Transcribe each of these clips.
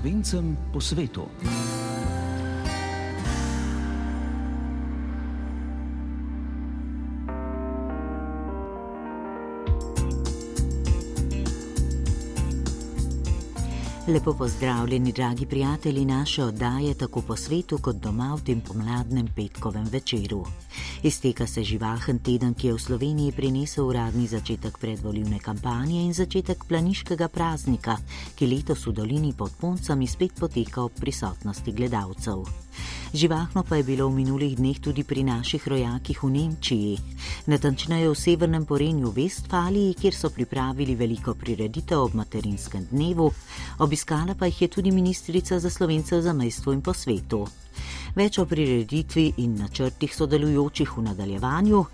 slovencem po svetu. Lepo pozdravljeni, dragi prijatelji naše oddaje, tako po svetu kot doma v tem pomladnem petkovem večeru. Izteka se živahen teden, ki je v Sloveniji prinesel uradni začetek predvoljivne kampanje in začetek planiškega praznika, ki letos v dolini pod Poncami spet poteka ob prisotnosti gledalcev. Živahno pa je bilo v minulih dneh tudi pri naših rojakih v Nemčiji, natančneje v severnem porenju Vestfaliji, kjer so pripravili veliko prireditev ob materinskem dnevu, obiskala pa jih je tudi ministrica za slovence za mestvo in po svetu. Več o prireditvi in načrtih sodelujočih v nadaljevanju.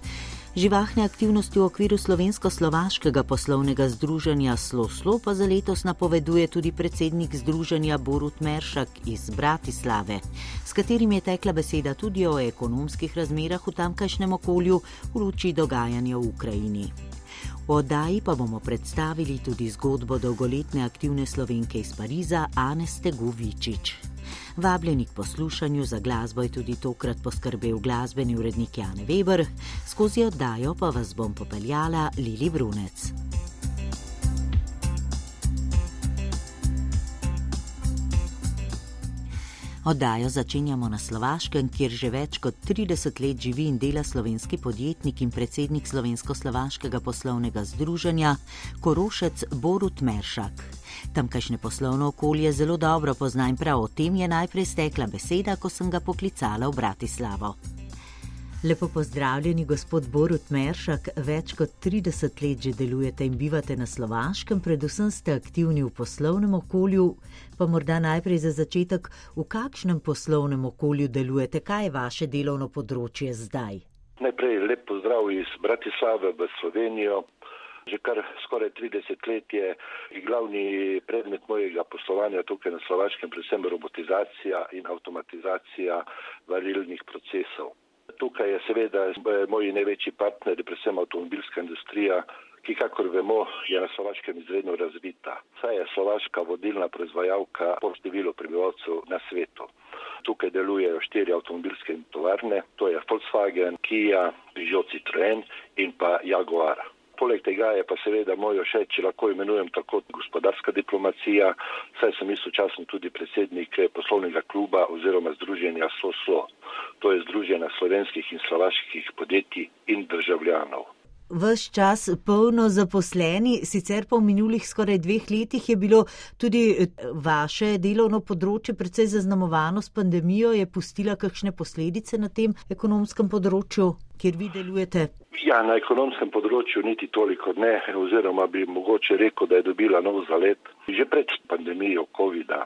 Živahne aktivnosti v okviru slovensko-slovaškega poslovnega združenja Sloslo pa za letos napoveduje tudi predsednik združenja Borut Meršak iz Bratislave, s katerim je tekla beseda tudi o ekonomskih razmerah v tamkajšnjem okolju v luči dogajanja v Ukrajini. V oddaji pa bomo predstavili tudi zgodbo dolgoletne aktivne slovenke iz Pariza Ane Stegovičič. Vabljeni k poslušanju za glasbo je tudi tokrat poskrbel glasbeni urednik Jan Weber, skozi oddajo pa vas bom popeljala Lili Brunec. Oddajo začenjamo na Slovaškem, kjer že več kot 30 let živi in dela slovenski podjetnik in predsednik Slovensko-slovaškega poslovnega združenja Korošec Borut Meršak. Tamkajšnje poslovno okolje zelo dobro pozna in prav o tem je najprej stekla beseda, ko sem ga poklicala v Bratislavo. Lepo pozdravljeni, gospod Borut Meršak. Več kot 30 let že delujete in bivate na Slovaškem, predvsem ste aktivni v poslovnem okolju. Pa morda najprej za začetek, v kakšnem poslovnem okolju delujete, kaj je vaše delovno področje zdaj? Najprej lep pozdrav iz Bratislave v Slovenijo. Že kar skoraj 30 let je glavni predmet mojega poslovanja tukaj na Slovaškem, predvsem robotizacija in avtomatizacija varilnih procesov. Tukaj je seveda moji največji partner, predvsem avtomobilska industrija, ki, kakor vemo, je na Slovaškem izredno razvita. Saj je Slovaška vodilna proizvajalka po številu prebivalcev na svetu. Tukaj delujejo štiri avtomobilske tovarne, to je Volkswagen, Kia, Peugeot Citroën in pa Jaguar. Poleg tega je pa seveda moj všeč, če lahko imenujem tako gospodarska diplomacija, saj sem istočasno tudi predsednik poslovnega kluba oziroma združenja SOSLO. To je združenje slovenskih in slovaških podjetij in državljanov. Ves čas polno zaposleni, sicer pa v minulih skoraj dveh letih je bilo tudi eh, vaše delovno področje precej zaznamovano s pandemijo, je pustila kakšne posledice na tem ekonomskem področju, kjer vi delujete? Ja, na ekonomskem področju niti toliko ne, oziroma bi mogoče rekel, da je dobila nov zalet. Že pred pandemijo COVID-a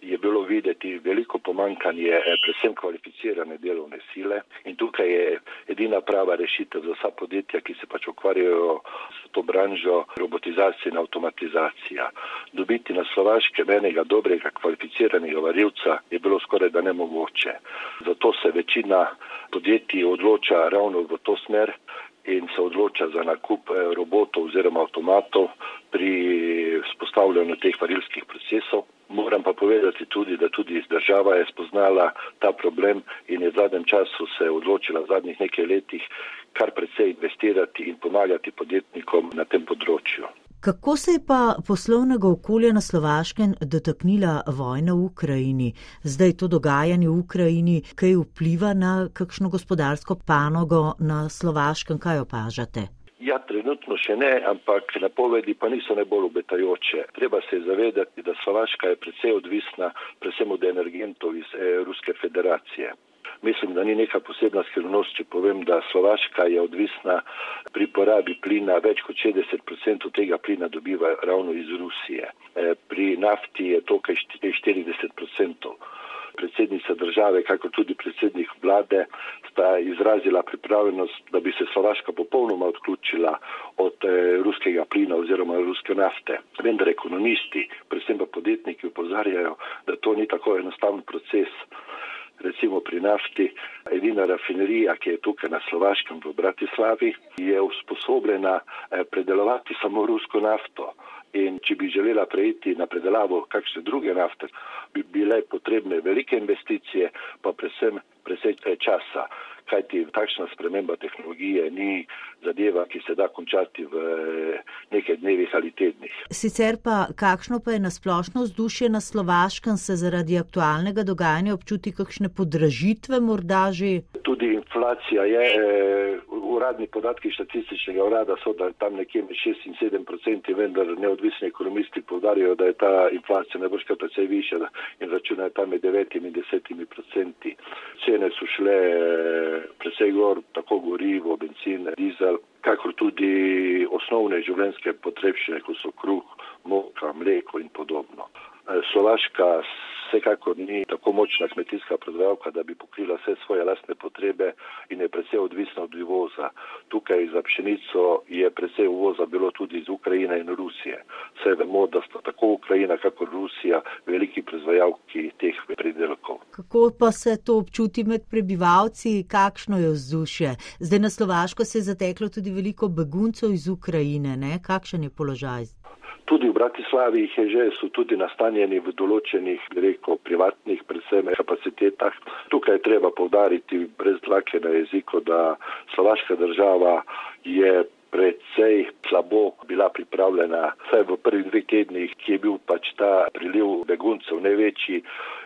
je bilo videti veliko pomankanje eh, predvsem kvalificirane delovne sile in tukaj je edina prava rešitev za vsa podjetja, ki se pač ukvarjajo s to branžo robotizacije in avtomatizacija. Dobiti na Slovaškem enega dobrega kvalificiranega varilca je bilo skoraj da nemogoče. Zato se večina podjetij odloča ravno v to smer, in se odloča za nakup eh, robotov oziroma avtomatov pri spostavljanju teh varilskih procesov. Moram pa povedati tudi, da tudi država je spoznala ta problem in je v zadnjem času se odločila v zadnjih nekaj letih kar precej investirati in pomagati podjetnikom na tem področju. Kako se je pa poslovnega okolja na Slovaškem dotaknila vojna v Ukrajini? Zdaj to dogajanje v Ukrajini, kaj vpliva na kakšno gospodarsko panogo na Slovaškem, kaj opažate? Ja, trenutno še ne, ampak napovedi pa niso najbolj obetajoče. Treba se zavedati, da Slovaška je precej odvisna predvsem od energentov iz eh, Ruske federacije. Mislim, da ni neka posebna skrivnost, če povem, da Slovaška je odvisna pri porabi plina, več kot 60% tega plina dobiva ravno iz Rusije. E, pri nafti je to kaj 40%. Predsednica države, kako tudi predsednik vlade, sta izrazila pripravljenost, da bi se Slovaška popolnoma odključila od e, ruskega plina oziroma ruske nafte. Vendar ekonomisti, predvsem pa podjetniki, upozarjajo, da to ni tako enostaven proces recimo pri nafti, edina rafinerija, ki je tukaj na Slovaškem v Bratislavi, je usposobljena eh, predelovati samo rusko nafto. In če bi želela prejiti na predelavo kakšne druge nafte, bi bile potrebne velike investicije, pa predvsem presej časa kajti takšna sprememba tehnologije ni zadeva, ki se da končati v nekaj dnevih ali tednih. Sicer pa, kakšno pa je nasplošno vzdušje na Slovaškem, se zaradi aktualnega dogajanja občuti kakšne podražitve morda že? Tudi inflacija je, eh, uradni podatki statističnega urada so, da je tam nekje med 6 in 7 procenti, vendar neodvisni ekonomisti povdarjajo, da je ta inflacija najboljška precej više in računajo tam med 9 in 10 procenti. Cene so šle precej gor, tako gorivo, benzin, dizel, kakor tudi osnovne življenjske potrebščine, kot so kruh, moka, mleko in podobno. Slovaška vsekakor ni tako močna kmetijska proizvajalka, da bi pokrila vse svoje lastne potrebe in je predvsej odvisna od uvoza. Tukaj za pšenico je predvsej uvoza bilo tudi iz Ukrajine in Rusije. Vse vemo, da sta tako Ukrajina kakor Rusija veliki proizvajalki teh pridelkov. Kako pa se to občuti med prebivalci, kakšno je vzdušje? Zdaj na Slovaško se je zateklo tudi veliko beguncev iz Ukrajine, ne? kakšen je položaj? Tudi v Bratislavi jih je že, so tudi nastanjeni v določenih, reko, privatnih, predvsem kapacitetah. Tukaj je treba povdariti brez dlake na jeziku, da slovaška država je predvsej slabo bila pripravljena. Vsaj v prvih dveh tednih, ki je bil pač ta priliv beguncev največji,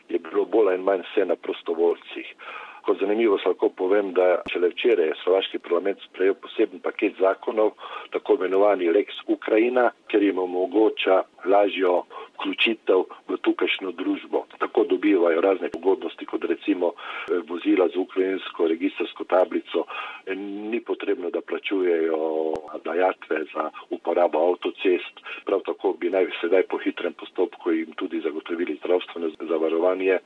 je bilo bolj in manj vse na prostovoljcih. Kot zanimivo se lahko povem, da šele včeraj je slovaški parlament sprejel poseben paket zakonov, tako imenovani Lex Ukrajina, ker jim omogoča lažjo vključitev v tukajšnjo družbo. Tako dobivajo razne pogodnosti, kot recimo eh, vozila z ukrajinsko registrsko tablico. Ni potrebno, da plačujejo dajatve za uporabo avtocest. Prav tako bi naj sedaj po hitrem postopku jim tudi zagotovili zdravstveno zavarovanje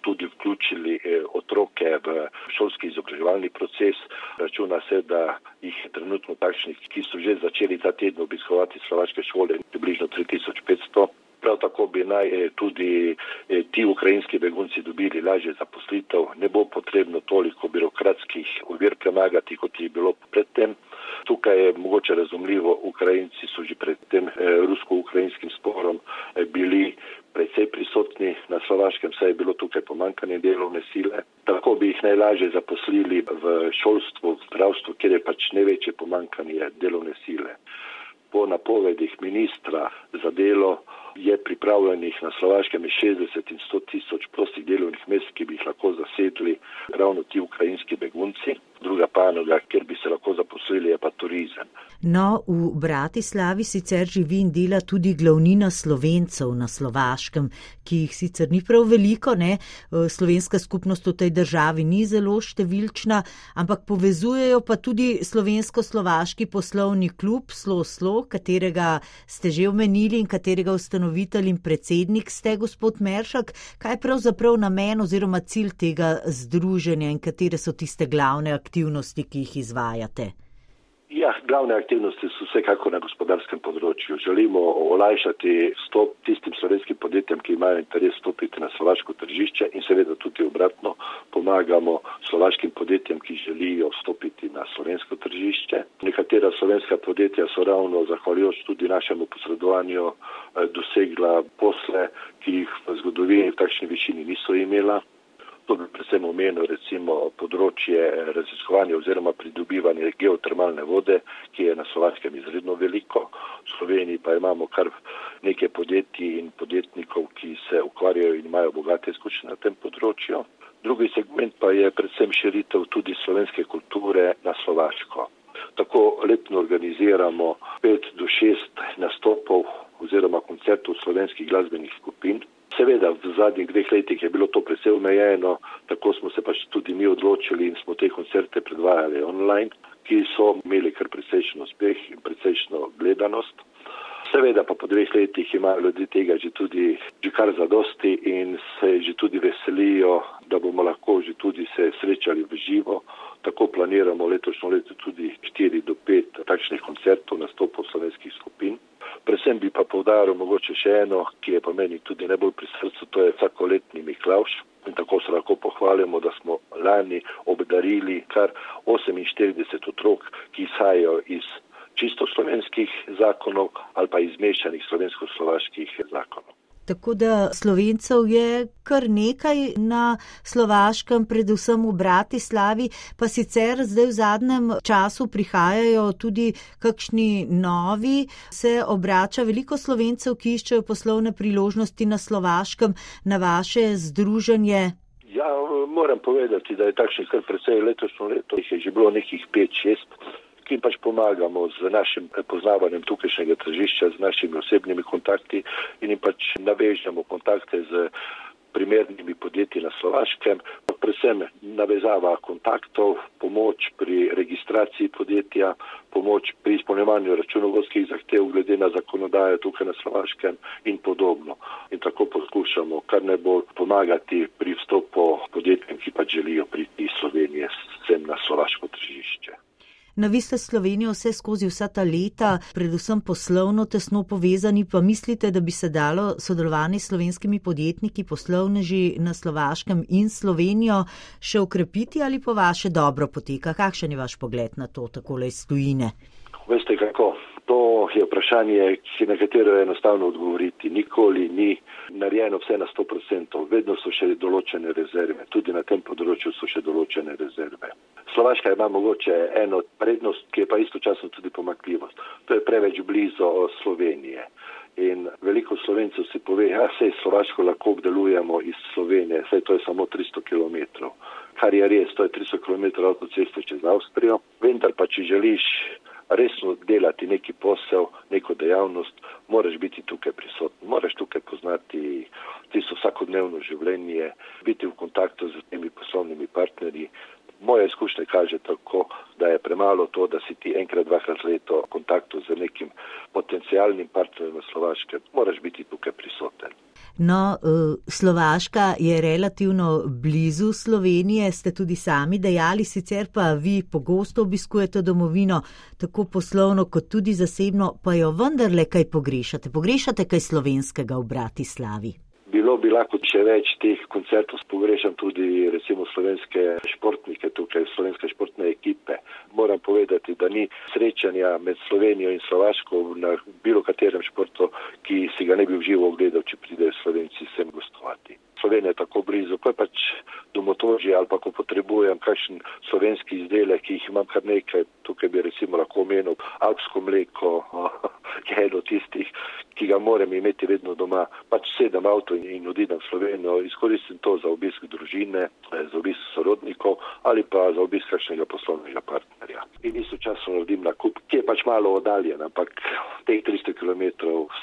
tudi vključili eh, otroke v šolski izobraževalni proces. Računa se, da jih je trenutno takšnih, ki so že začeli ta teden obiskovati slovaške šole, približno 3500. Prav tako bi naj eh, tudi eh, ti ukrajinski begunci dobili lažje zaposlitev, ne bo potrebno toliko birokratskih ovir premagati, kot je bilo predtem. Tukaj je mogoče razumljivo, Ukrajinci so že pred tem rusko-ukrajinskim sporom bili precej prisotni na Slovaškem, saj je bilo tukaj pomankanje delovne sile. Tako bi jih najlažje zaposlili v šolstvu, v zdravstvu, kjer je pač največje pomankanje delovne sile. Po napovedih ministra za delo je pripravljenih na Slovaškem 60 in 100 tisoč prostih delovnih mest, ki bi jih lahko zasedli ravno ti ukrajinski begunci. Druga panoga, kjer bi se lahko zaposlili, je pa turizem. No, v Bratislavi sicer živi in dela tudi glavnina slovencev na Slovaškem, ki jih sicer ni prav veliko, ne? slovenska skupnost v tej državi ni zelo številčna, ampak povezujejo pa tudi slovensko-slovaški poslovni klub Slo Slo, katerega ste že omenili in katerega ustanovitelj in predsednik ste, gospod Meršak. Kaj je pravzaprav namen oziroma cilj tega združenja in katere so tiste glavne aktivnosti, ki jih izvajate? Ja, glavne aktivnosti so vsekako na gospodarskem področju. Želimo olajšati stop tistim slovenskim podjetjem, ki imajo interes stopiti na slovaško tržišče in seveda tudi obratno pomagamo slovaškim podjetjem, ki želijo stopiti na slovensko tržišče. Nekatera slovenska podjetja so ravno zahvaljujoč tudi našemu posredovanju eh, dosegla posle, ki jih v zgodovini v takšni višini niso imela. To bi predvsem omenil recimo področje raziskovanja oziroma pridobivanja geotermalne vode, ki je na Slovaškem izredno veliko. V Sloveniji pa imamo kar nekaj podjetij in podjetnikov, ki se ukvarjajo in imajo bogate izkušnje na tem področju. Drugi segment pa je predvsem širitev tudi slovenske kulture na Slovaško. Tako letno organiziramo pet do šest nastopov oziroma koncertov slovenskih glasbenih skupin. Seveda, v zadnjih dveh letih je bilo to precej omejeno, tako smo se pač tudi mi odločili in smo te koncerte predvajali online, ki so imeli kar precejšen uspeh in precejšno gledanost. Seveda pa po dveh letih imajo ljudi tega že tudi že kar zadosti in se že tudi veselijo, da bomo lahko že tudi se srečali v živo. Tako planiramo letošnjo leto tudi 4 do 5 takšnih koncertov nastopov slovenskih skupin. Predvsem bi pa povdaril mogoče še eno, ki je pa meni tudi najbolj pri srcu, to je vsakoletni Miklauš. In tako se lahko pohvalimo, da smo lani obdarili kar 48 otrok, ki izhajajo iz čisto slovenskih zakonov ali pa izmešanih slovensko-slovaških zakonov. Tako da slovencev je kar nekaj na slovaškem, predvsem v Bratislavi, pa sicer zdaj v zadnjem času prihajajo tudi kakšni novi, se obrača veliko slovencev, ki iščejo poslovne priložnosti na slovaškem, na vaše združenje. Ja, moram povedati, da je takšnih kar precej letošnjo leto, jih je že bilo nekih 5-6 ki pač pomagamo z našim poznavanjem tukajšnjega tržišča, z našimi osebnimi kontakti in jim pač navežemo kontakte z primernimi podjetji na Slovaškem, predvsem navezava kontaktov, pomoč pri registraciji podjetja, pomoč pri izpolnjevanju računovodskih zahtev glede na zakonodajo tukaj na Slovaškem in podobno. In tako poskušamo kar najbolj pomagati pri vstopu podjetjem, ki pa želijo priti iz Slovenije sem na slovaško tržišče. Na vi ste Slovenijo vse skozi vsa ta leta, predvsem poslovno tesno povezani, pa mislite, da bi se dalo sodelovanje s slovenskimi podjetniki, poslovneži na Slovaškem in Slovenijo še ukrepiti ali po vaše dobro poteka? Kakšen je vaš pogled na to, takole iz tujine? Veste kako, to je vprašanje, na katero je enostavno odgovoriti. Nikoli ni narejeno vse na 100%, vedno so še določene rezerve, tudi na tem področju so še določene rezerve. Slovaška ima mogoče eno prednost, ki je pa istočasno tudi pomakljivost. To je preveč blizu Slovenije. In veliko slovencev si pove, da ja, se Slovaško lahko obdelujemo iz Slovenije, saj to je samo 300 km. Kar je res, to je 300 km avtoceste čez Avstrijo. Vendar pa, če želiš resno delati neki posel, neko dejavnost, moraš biti tukaj prisoten, moraš tukaj poznati tisto vsakodnevno življenje, biti v kontaktu z temi poslovnimi partnerji, Moje izkušnje kaže tako, da je premalo to, da si ti enkrat, dvakrat leto v kontaktu z nekim potencijalnim partnerjem na Slovaškem. Moraš biti tukaj prisoten. No, eh, Slovaška je relativno blizu Slovenije, ste tudi sami dejali, sicer pa vi pogosto obiskujete domovino, tako poslovno kot tudi zasebno, pa jo vendarle kaj pogrešate. Pogrešate kaj slovenskega v Bratislavi? Bi lahko še več teh koncertov, pogrešam tudi recimo slovenske športnike tukaj, slovenske športne ekipe. Moram povedati, da ni srečanja med Slovenijo in Slovaško na bilo katerem športu, ki si ga ne bi uživo ogledal, če pridejo Slovenci sem gostovati. Slovenija je tako blizu, ko je pač domotožje ali pa ko potrebujem kakšen slovenski izdelek, ki jih imam kar nekaj, tukaj bi recimo lahko omenil alpsko mleko, je eno tistih, ki ga moram imeti vedno doma. Pač sedem avto in, in odidem v Slovenijo, izkoristim to za obisk družine, za obisk sorodnikov ali pa za obisk kakšnega poslovnega partnerja. In istočasno naredim nakup, ki je pač malo oddaljen, ampak teh 300 km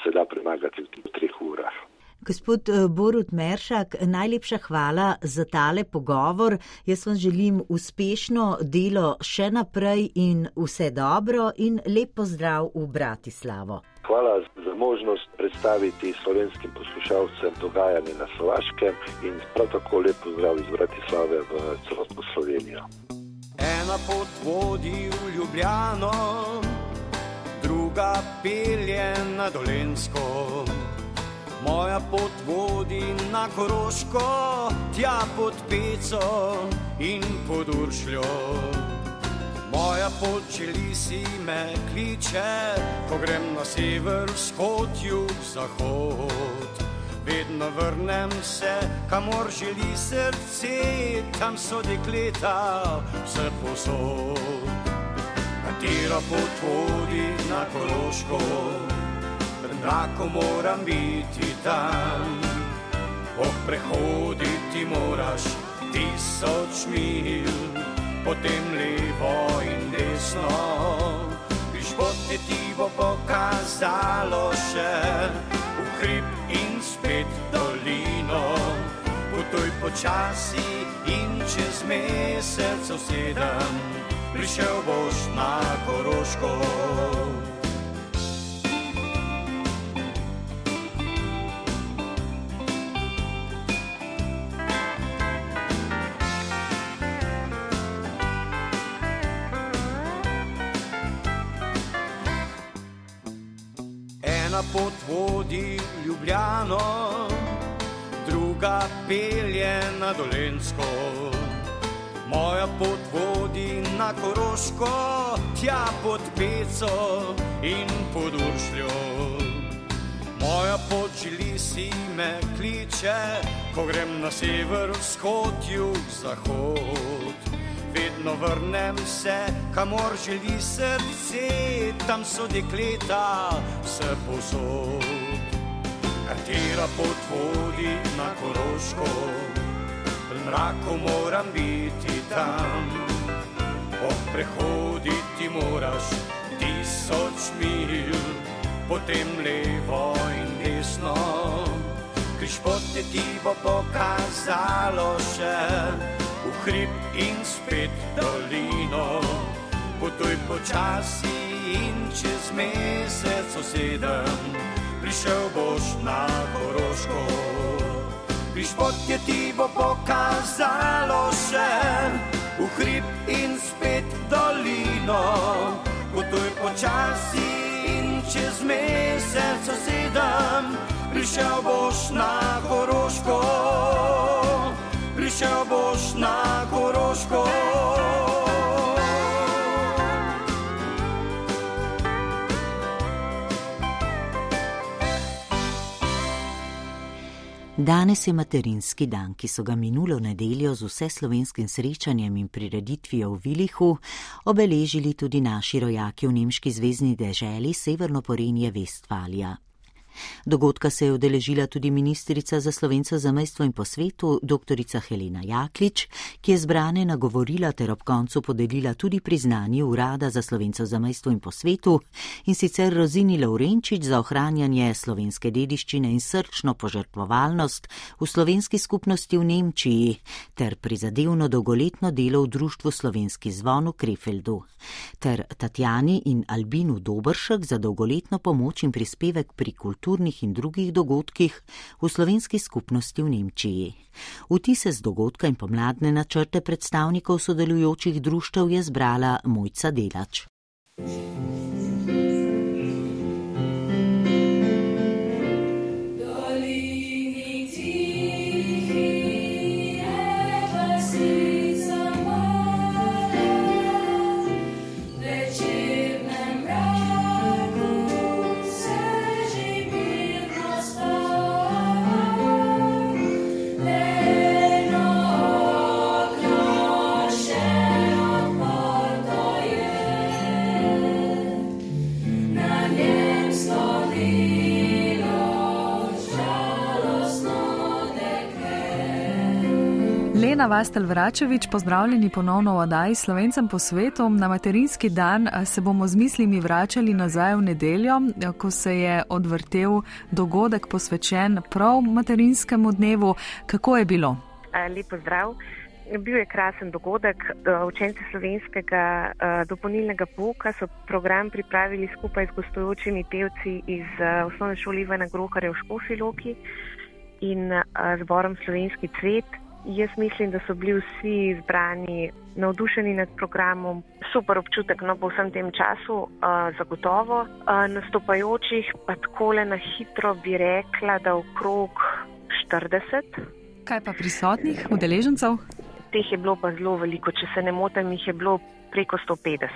se da premagati v treh urah. Gospod eh, Borut Meršak, najlepša hvala za tale pogovor. Jaz vam želim uspešno delo še naprej in vse dobro in lep pozdrav v Bratislavo. Hvala za možnost predstaviti slovenskim poslušalcem dogajanje na Slovaškem in prav tako lep pozdrav iz Bratislave v celotno Slovenijo. Ena pot vodi v Ljubljano, druga pelje na Dolensko. Moja pot vodi na Koroško, tja pod Peco in pod Uršljo. Moja pot želi si me kliče, ko grem na sever, vzhod, jug, zahod. Vedno vrnem se, kamor želi srce, tam so dekleta, vse posod. Katera pot vodi na Koroško, enako moram biti tam. Oh, prehoditi moraš tisoč mil potem levo in desno. Pišpote ti bo pokazalo še v hrib in spet dolino. Potuj počasi in čez mesec sedem, prišel boš na Koroško. Ena pot vodi v Ljubljano, druga pelje na Dolensko. Moja pot vodi na Koroško, tja pod peco in poduršljo. Moja pot želi si me kliče, ko grem na sever, vzhod, jug, zahod. Vedno vrnem se, kamor želi srce, tam so dekleta, vse posod. Katera pot vodi na koroško, v mraku moram biti tam. Oh, prehoditi moraš tisoč mil, potem levo in desno. Križ pote ti bo pokazalo še hrib in spet dolino. Potuj počasi in čez mesec sedem, prišel boš na Koroško. Križ pote ti bo pokazalo še v hrib in spet dolino. Potuj počasi in čez mesec sedem, prišel boš na Koroško, prišel boš na Koroško. Danes je materinski dan, ki so ga minulo nedeljo z vseslovenskim srečanjem in prireditvijo v Vilihu obeležili tudi naši rojaki v nemški zvezdni deželi Severno Porenje Vestfalija. Dogodka se je udeležila tudi ministrica za slovence za mestvo in po svetu, dr. Helena Jaklič, ki je zbrane nagovorila ter ob koncu podelila tudi priznanje Urada za slovence za mestvo in po svetu in sicer Rozini Laurenčič za ohranjanje slovenske dediščine in srčno požrtvovalnost v slovenski skupnosti v Nemčiji ter prizadevno dolgoletno delo v Društvu slovenski zvon v Krefeldu ter Tatjani in Albinu Dobršek za dolgoletno pomoč in prispevek pri kulturi kulturnih in drugih dogodkih v slovenski skupnosti v Nemčiji. Vtise z dogodka in pomladne načrte predstavnikov sodelujočih društev je zbrala Mojca Delač. Lena Vastel Vračevič, pozdravljeni ponovno v oddaji Slovencem po svetu. Na materinski dan se bomo z mislimi vračali nazaj v nedeljo, ko se je odvrtel dogodek posvečen prav materinskemu dnevu. Kako je bilo? Lepo zdrav. Bil je krasen dogodek. Učenci slovenskega dopolnilnega pouka so program pripravili skupaj z gostujočimi pevci iz osnovne šole Ivana Groharja v Škofiloki in zborom Slovenski cvet. Jaz mislim, da so bili vsi izbrani navdušeni nad programom, super občutek no, po vsem tem času, uh, zagotovo. Uh, nastopajočih pa takole na hitro bi rekla, da okrog 40. Kaj pa prisotnih udeležencev? Teh je bilo pa zelo veliko, če se ne motim, jih je bilo preko 150.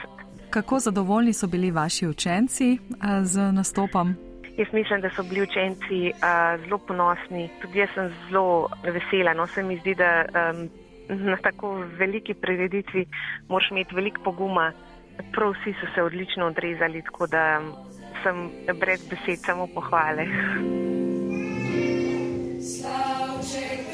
Kako zadovoljni so bili vaši učenci z nastopom? Jaz mislim, da so bili učenci uh, zelo ponosni, tudi jaz sem zelo vesela. No, se mi zdi, da um, na tako veliki prireditvi moraš imeti veliko poguma. Prav vsi so se odlično odrezali, tako da sem brez besed samo pohvale. Slavček.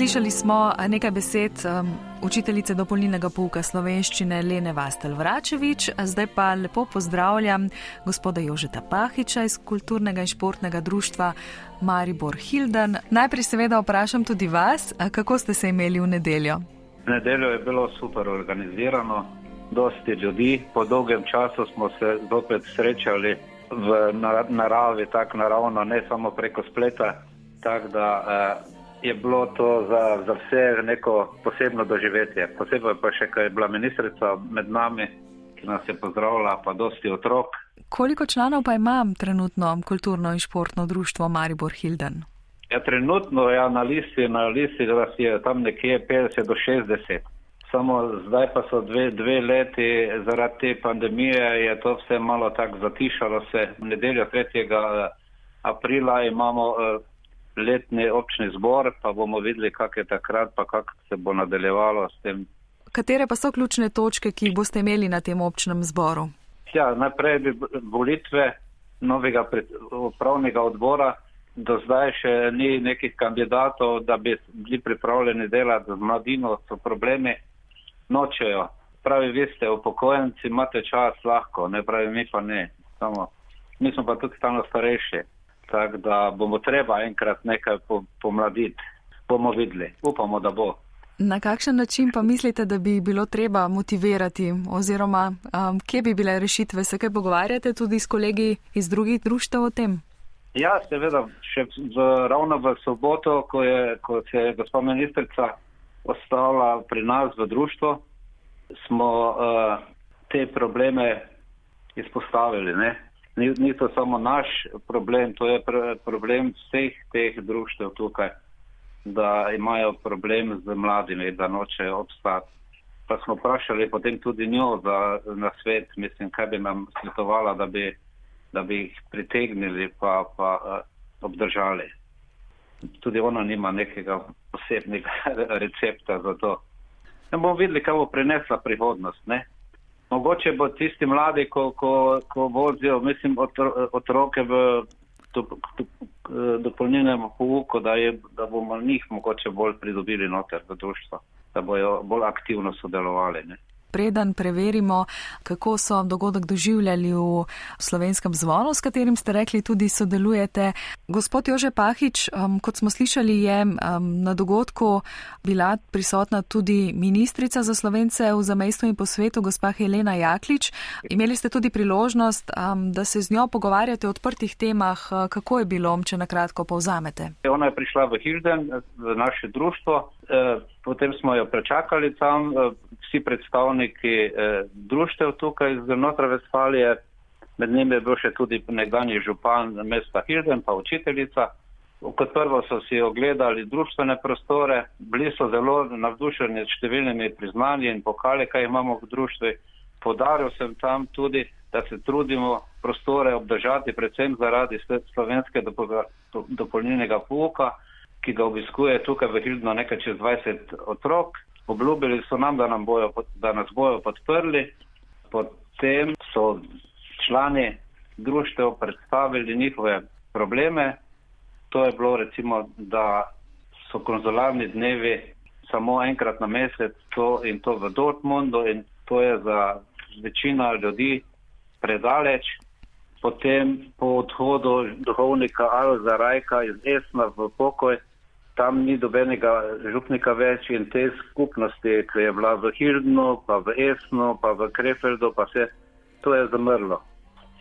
Slišali smo nekaj besed um, učiteljice dopolnilnega pouka slovenščine Lene Vastel Vračevič, zdaj pa lepo pozdravljam gospoda Jožeta Pahiča iz kulturnega in športnega društva Maribor Hilden. Najprej seveda vprašam tudi vas, kako ste se imeli v nedeljo? Nedeljo je bilo super organizirano, dosti ljudi, po dolgem času smo se zopet srečali v naravi, tako naravno, ne samo preko spleta. Tak da, eh, je bilo to za, za vse neko posebno doživetje. Posebej pa še, ker je bila ministrica med nami ki nas je pozdravila, pa dosti otrok. Koliko članov pa ima trenutno kulturno in športno društvo Maribor Hilden? Ja, trenutno je na listi, na listi, da je tam nekje 50 do 60. Samo zdaj pa so dve, dve leti zaradi te pandemije, je to vse malo tako zatišalo se. V nedeljo 3. aprila imamo letni občni zbor, pa bomo videli, kak je takrat, pa kak se bo nadaljevalo s tem. Katere pa so ključne točke, ki jih boste imeli na tem občnem zboru? Ja, najprej bi volitve novega upravnega odbora. Do zdaj še ni nekih kandidatov, da bi bili pripravljeni delati z mladino, so problemi, nočejo. Pravi, vi ste upokojenci, imate čas lahko, ne pravi, mi pa ne. Samo, mi smo pa tudi stalno starejši tako da bomo treba enkrat nekaj pomladiti. Bomo videli, upamo, da bo. Na kakšen način pa mislite, da bi bilo treba motivirati oziroma um, kje bi bile rešitve? Se kaj pogovarjate tudi s kolegi iz drugih društev o tem? Ja, seveda, še v, ravno v soboto, ko, je, ko se je gospa ministrica ostala pri nas v društvu, smo uh, te probleme izpostavili. Ne? Ni, ni to samo naš problem, to je pr problem vseh teh društev tukaj, da imajo problem z mladimi, da nočejo obstati. Pa smo vprašali potem tudi njo za, na svet, mislim, kaj bi nam svetovala, da bi, da bi jih pritegnili pa, pa uh, obdržali. Tudi ona nima nekega posebnega recepta za to. Ne bomo videli, kaj bo prinesla prihodnost. Ne? Mogoče bo tisti mladi, ko, ko, ko vozijo, mislim, otro, otroke v dopolnjenem pouku, da, da bomo njih mogoče bolj pridobili noter v društvo, da bojo bolj aktivno sodelovali. Ne preden preverimo, kako so dogodek doživljali v slovenskem zvonu, s katerim ste rekli tudi sodelujete. Gospod Jože Pahič, um, kot smo slišali, je um, na dogodku bila prisotna tudi ministrica za slovence v zamestvu in po svetu, gospa Helena Jaklič. Imeli ste tudi priložnost, um, da se z njo pogovarjate o odprtih temah. Uh, kako je bilo, če na kratko povzamete? Ona je prišla v Hilden, v naše društvo. Eh, potem smo jo prečakali tam, eh, vsi predstavniki eh, društev tukaj iz Notra Vestfalije, med njimi je bil še tudi nekdanji župan mesta Hilden, pa učiteljica. Kot prvo so si ogledali društvene prostore, bili so zelo navdušeni s številnimi priznanji in pokali, kaj imamo v društvi. Podaril sem tam tudi, da se trudimo prostore obdržati, predvsem zaradi slovenskega dopolnilnega pouka ki ga obiskuje tukaj v Hildno nekaj čez 20 otrok. Obljubili so nam, da, nam bojo, da nas bojo podprli. Potem so člani društev predstavili njihove probleme. To je bilo recimo, da so konzularni dnevi samo enkrat na mesec to in to v Dortmundu in to je za večino ljudi predaleč. Potem po odhodu duhovnika Alza Rajka iz Esna v pokoj tam ni dobenega župnika več in te skupnosti, ki je bila v Hildnu, pa v Esnu, pa v Krefeldu, pa vse to je zamrlo.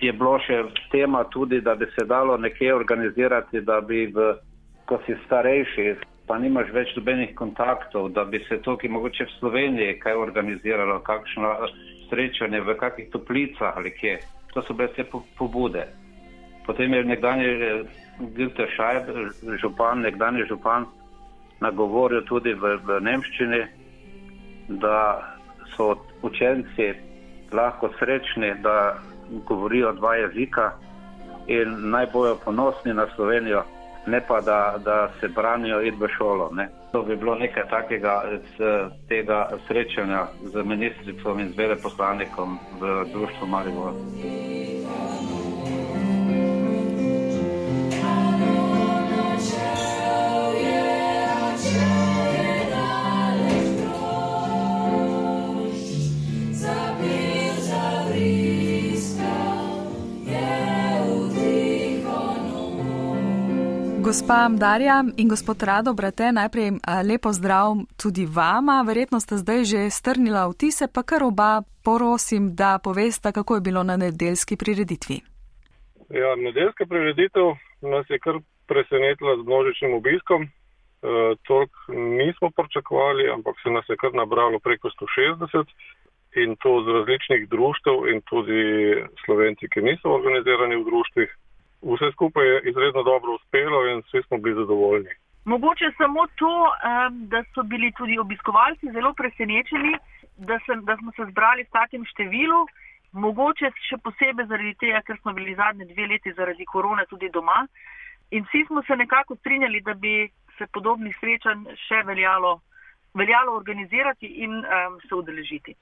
Je bilo še tema tudi, da bi se dalo nekje organizirati, da bi, v, ko si starejši, pa nimaš več dobenih kontaktov, da bi se to, ki mogoče v Sloveniji, kaj organiziralo, kakšno srečanje v kakih toplicah ali kje. To so bile vse pobude. Potem je nekdanji Gülte Šajb, župan, nekdani župan, nagovoril tudi v, v Nemščini, da so učenci lahko srečni, da govorijo dva jezika in naj bojo ponosni na Slovenijo, ne pa da, da se branijo in v šolo. Ne. To bi bilo nekaj takega z tega srečanja z ministricom in z veleposlanikom v društvu Maribor. Gospa Darja in gospod Rado, brate, najprej lepo zdrav tudi vama. Verjetno ste zdaj že strnila vtise, pa kar oba prosim, da poveste, kako je bilo na nedeljski prireditvi. Ja, nedeljska prireditev nas je kar presenetila z množičnim obiskom. E, Tolk nismo pričakovali, ampak se nas je kar nabralo preko 160. in to z različnih društev in tudi slovenci, ki niso organizirani v društvih. Vse skupaj je izredno dobro uspelo in vsi smo bili zadovoljni. Mogoče samo to, da so bili tudi obiskovalci zelo presenečeni, da, sem, da smo se zbrali v takem številu. Mogoče še posebej zaradi tega, ker smo bili zadnje dve leti zaradi korone tudi doma. In vsi smo se nekako strinjali, da bi se podobnih srečanj še veljalo, veljalo organizirati in um, se udeležiti.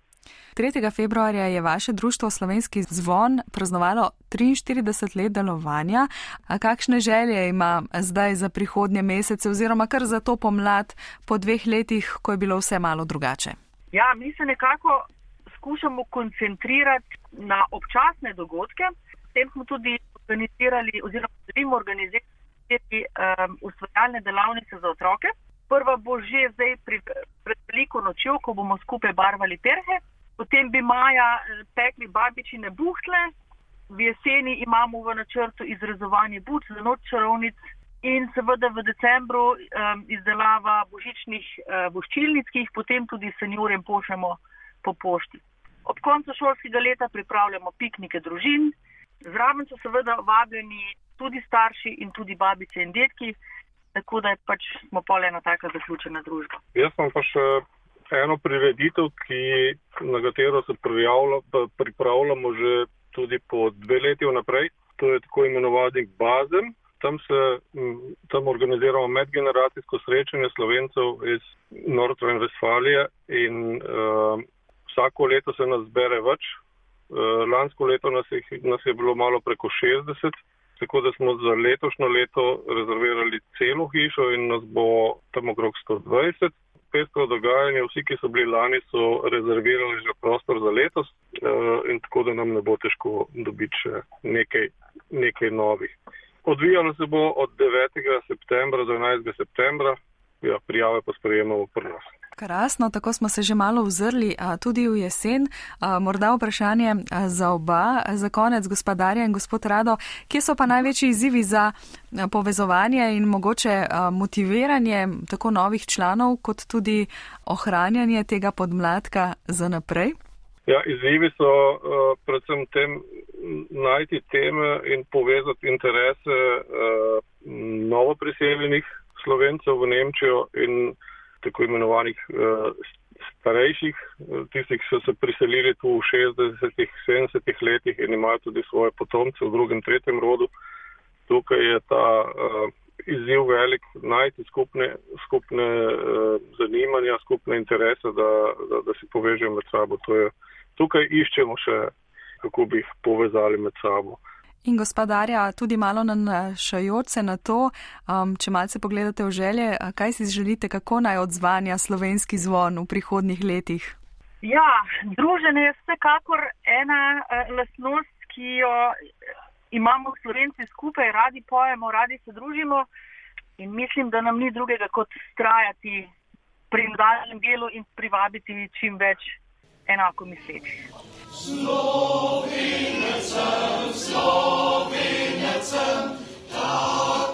3. februarja je vaše društvo Slovenski zvon praznovalo 43 let delovanja. A kakšne želje ima zdaj za prihodnje mesece oziroma kar za to pomlad po dveh letih, ko je bilo vse malo drugače? Ja, mi se nekako skušamo koncentrirati na občasne dogodke. S tem smo tudi organizirali oziroma želimo organizirati um, ustvarjalne delavnice za otroke. Prva bo že zdaj pri, pred veliko nočjo, ko bomo skupaj barvali perhe. Potem bi maja eh, pekli babičine buhtle, v jeseni imamo v načrtu izrezovanje buč za noč čarovnic in seveda v decembru um, izdelava božičnih uh, voščilnic, ki jih potem tudi senjorjem pošljemo po pošti. Ob koncu šolskega leta pripravljamo piknike družin, zraven so seveda vabljeni tudi starši in tudi babice in detki, tako da pač smo pol ena taka zaključena družba. Jaz sem pa še eno prireditev, ki, na katero se pripravljamo že tudi po dve leti vnaprej. To je tako imenovani Bazen. Tam, se, tam organiziramo medgeneracijsko srečanje slovencev iz Nordrhein-Westfalije in uh, vsako leto se nas zbere več. Uh, lansko leto nas je, nas je bilo malo preko 60, tako da smo za letošnjo leto rezervirali celo hišo in nas bo tam okrog 120 pestro dogajanje. Vsi, ki so bili lani, so rezervirali že prostor za letos uh, in tako da nam ne bo težko dobiti še nekaj, nekaj novih. Odvijalo se bo od 9. septembra do 11. septembra, ja, prijave pa sprejemamo pri nas. Krasno, tako smo se že malo vzrli tudi v jesen. Morda vprašanje za oba, za konec gospodarja in gospod Rado, kje so pa največji izzivi za povezovanje in mogoče motiviranje tako novih članov, kot tudi ohranjanje tega podmladka za naprej? Ja, izzivi so uh, predvsem tem najti teme in povezati interese uh, novo priseljenih slovencev v Nemčijo in tako imenovanih uh, starejših, eh, tistih, ki so se priselili tu v 60-ih, 70-ih letih in imajo tudi svoje potomce v drugem, tretjem rodu. Tukaj je ta uh, izziv velik najti skupne, skupne zanimanja, skupne interese, da, da, da si povežemo med sabo. Je, tukaj iščemo še, kako bi jih povezali med sabo. In gospodarja, tudi malo nanašajoč se na to, um, če malce pogledate v želje, kaj si želite, kako naj odzvanja slovenski zvon v prihodnih letih? Ja, druženje je vsekakor ena uh, lasnost, ki jo imamo slovenci skupaj, radi pojemo, radi se družimo in mislim, da nam ni drugega kot trajati pri nadaljem delu in privabiti čim več enako mislečih. Slovenecem, slovenecem, tako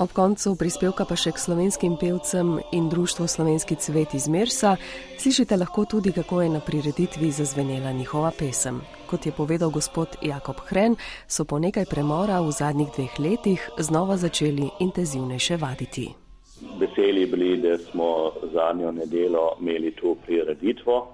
Ob koncu prispevka pa še k slovenskim pevcem in društvu Slovenski cvet iz Mersa, slišite lahko tudi, kako je na prireditvi zazvenela njihova pesem. Kot je povedal gospod Jakob Hren, so po nekaj premora v zadnjih dveh letih znova začeli intenzivnejše vaditi. Veseli bili, da smo zadnjo nedelo imeli to prireditvo,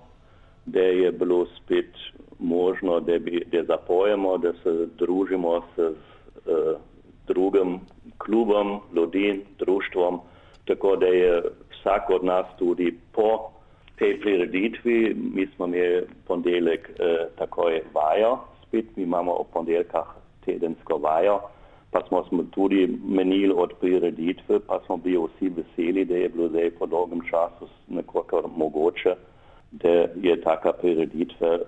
da je bilo spet možno, da, bi, da zapojemo, da se družimo s uh, drugim klubom, ljudem, društvom, tako da je vsak od nas tudi po tej prireditvi, mi smo imeli ponedeljek eh, takoj vajo, spet mi imamo ob ponedeljkah tedensko vajo, pa smo, smo tudi menili od prireditve, pa smo bili vsi veseli, da je bilo zdaj po dolgem času nekako mogoče, da je taka prireditva,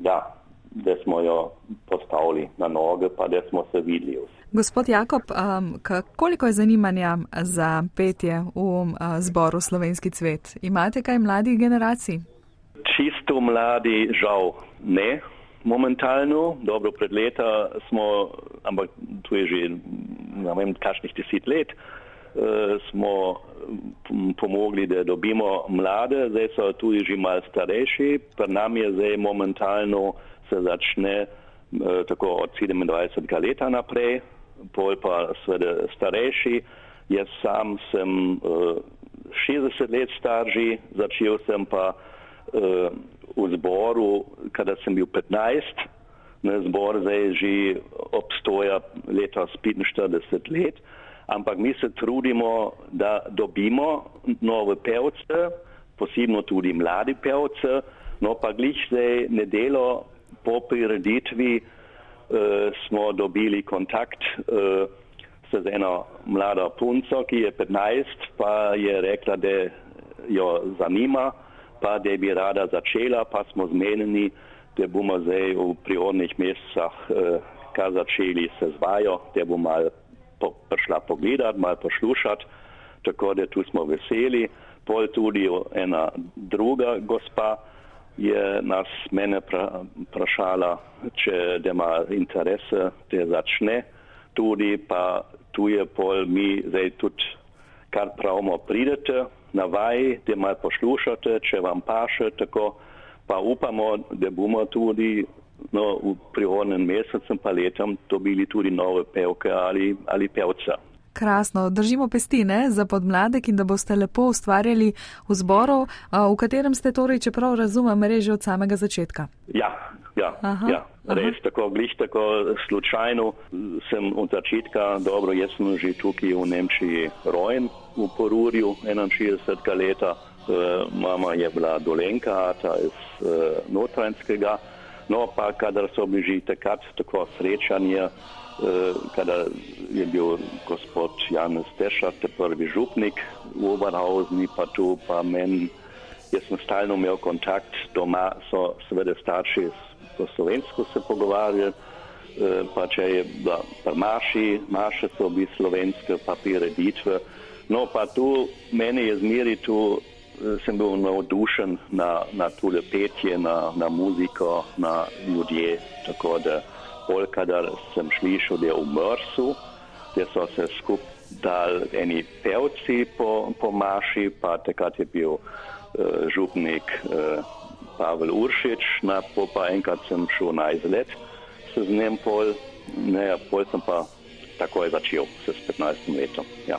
ja, da smo jo postavili na noge, pa da smo se videli. Gospod Jakob, um, koliko je zanimanja za petje v um, zboru Slovenski cvet? Imate kaj mladih generacij? čisto mladi žal ne momentalno. Dobro, pred leta smo, ampak tu je že, ne vem, kakšnih deset let, uh, smo pomogli, da dobimo mlade, zdaj so tudi že mal starejši. Pri nam je zdaj momentalno se začne uh, tako od 27 leta naprej, pol pa seveda starejši. Jaz sam sem uh, 60 let starši, začel sem pa uh, v zboru, kada sem bil 15. Na zbor zdaj že obstoja letos 45 let, ampak mi se trudimo, da dobimo nove pevce, posebno tudi mladi pevce, no pa glih zdaj nedelo po prireditvi uh, smo dobili kontakt uh, z eno mlado punco, ki je 15, pa je rekla, da jo zanima, pa da bi rada začela, pa smo zmenjeni, da bomo zdaj v prihodnih mesecah uh, kar začeli se zvajo, da bomo mal po, prišla pogledat, mal poslušati, tako da tu smo veseli. Pol tudi ena druga gospa, je nas mene pra, prašala, če ima interese, da začne tudi, pa tu je pol mi zdaj tudi, kar pravimo, pridete na vaj, da mal poslušate, če vam paše, tako pa upamo, da bomo tudi no, v prihodnem mesecu pa letom dobili tudi nove pevke ali, ali pevca. Krasno, držimo pesti ne, za podmladek in da boste lepo ustvarjali v zboru, v katerem ste torej, čeprav razumem, reže od samega začetka. Ja, ja, aha, ja. res aha. tako, glih tako slučajno sem od začetka, dobro, jaz sem že tukaj v Nemčiji rojen v Porurju 61 leta, e, mama je bila dolenka, ta iz e, notranjskega, no pa kadar so bili že takrat tako srečanje, Eh, kada je bil gospod Janez Tešar, te prvi župnik v Oberhausen, pa tu pa meni, jaz sem stalno imel kontakt, doma so seveda starši po slovensko se pogovarjali, eh, pa če je bila pa maši, maše so bi slovenske papire ditve, no pa tu meni je zmeri tu, sem bil navdušen na, na tule petje, na, na muziko, na ljudje, tako da pol, kadar sem slišal, da je v Mrsu, da so se skup dal eni pevci po, po Maši, pa takrat je bil uh, župnik uh, Pavel Uršič, na pol pa enkrat sem šel na izlet se z njim pol, ne, pol sem pa takoj začel se s 15 letom. Ja.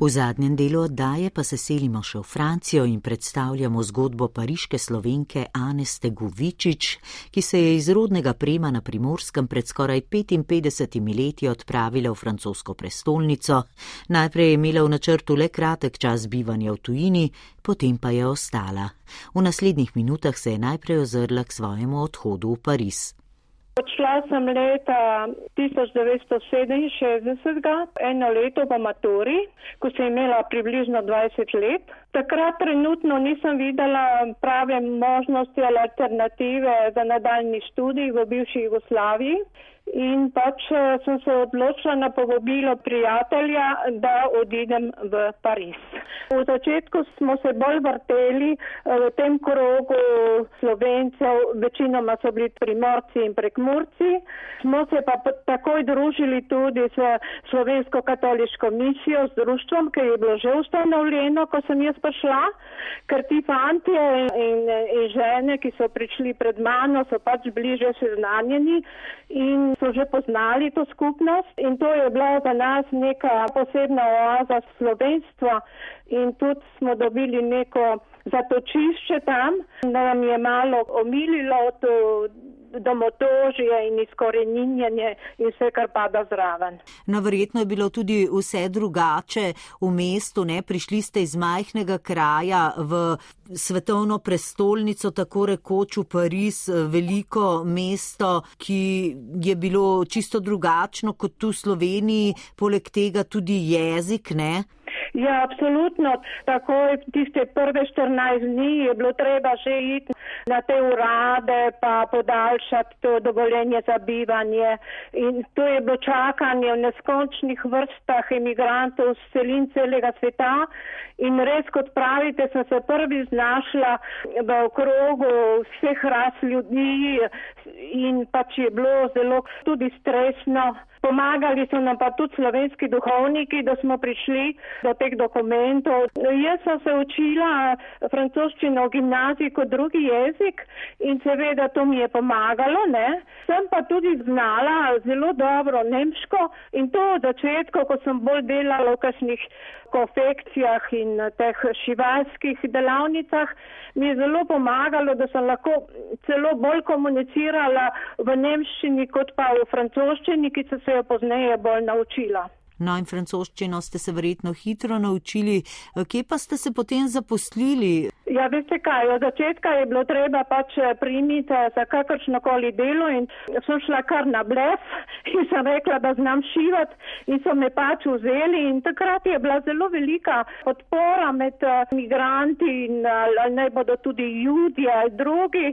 V zadnjem delu oddaje pa se selimo še v Francijo in predstavljamo zgodbo pariške slovenke Aneste Guvičič, ki se je iz rodnega prema na primorskem pred skoraj 55 leti odpravila v francosko prestolnico. Najprej je imela v načrtu le kratek čas bivanja v tujini, potem pa je ostala. V naslednjih minutah se je najprej ozrla k svojemu odhodu v Pariz. Odšla sem leta 1967, eno leto po maturi, ko sem imela približno 20 let. Takrat trenutno nisem videla prave možnosti ali alternative za nadaljni študij v bivši Jugoslaviji in pač eh, sem se odločila na povabilo prijatelja, da odidem v Pariz. V začetku smo se bolj vrteli eh, v tem krogu slovencev, večinoma so bili primorci in prekmurci. Smo se pa takoj družili tudi s slovensko katoliško misijo, z društvom, ki je bilo že ustanovljeno, ko sem jaz prišla, ker ti fantje in, in žene, ki so prišli pred mano, so pač bliže seznanjeni in so že poznali to skupnost in to je bila za nas neka posebna oaza slovenstva in tudi smo dobili neko zatočišče tam, da nam je malo omililo to domotožje in izkoreninjanje in vse, kar pada zraven. No, verjetno je bilo tudi vse drugače v mestu, ne? Prišli ste iz majhnega kraja v svetovno prestolnico, tako rekoč v Pariz, veliko mesto, ki je bilo čisto drugačno kot tu v Sloveniji, poleg tega tudi jezik, ne? Ja, absolutno. Takoj tiste prve 14 dni je bilo treba že iti na te urade pa podaljšati to dovoljenje za bivanje. In to je bilo čakanje v neskončnih vrstah imigrantov z celin celega sveta. In res, kot pravite, sem se prvi znašla v okrogu vseh ras ljudi in pač je bilo zelo tudi stresno. Pomagali so nam pa tudi slovenski duhovniki, da smo prišli do teh dokumentov. Jaz sem se učila francoščino v gimnaziji kot drugi jezik in seveda to mi je pomagalo. Ne? Sem pa tudi znala zelo dobro nemško in to od začetka, ko sem bolj delala v kakšnih konfekcijah in teh šivalskih delavnicah, mi je zelo pomagalo, da sem lahko celo bolj komunicirala v nemščini kot pa v francoščini, ki so se jo pozneje bolj naučila. No in francoščino ste se verjetno hitro naučili. Kje pa ste se potem zaposlili? Ja, veste kaj, od začetka je bilo treba pač primiti za kakršno koli delo in sem šla kar na blef in sem rekla, da znam šivati in so me pač vzeli in takrat je bila zelo velika podpora med migranti in naj bodo tudi ali drugi,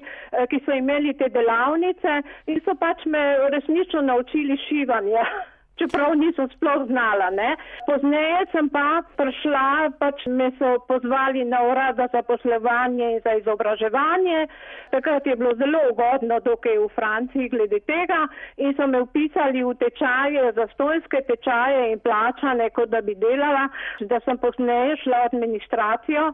ki so imeli te delavnice in so pač me resnično naučili šivanje čeprav nisem sploh znala. Ne. Pozneje sem pa prišla, pač me so pozvali na urad za zaposlovanje in za izobraževanje. Takrat je bilo zelo ugodno dokaj v Franciji glede tega in so me upisali v tečaje, za stojske tečaje in plačane, kot da bi delala, da sem pozneje šla administracijo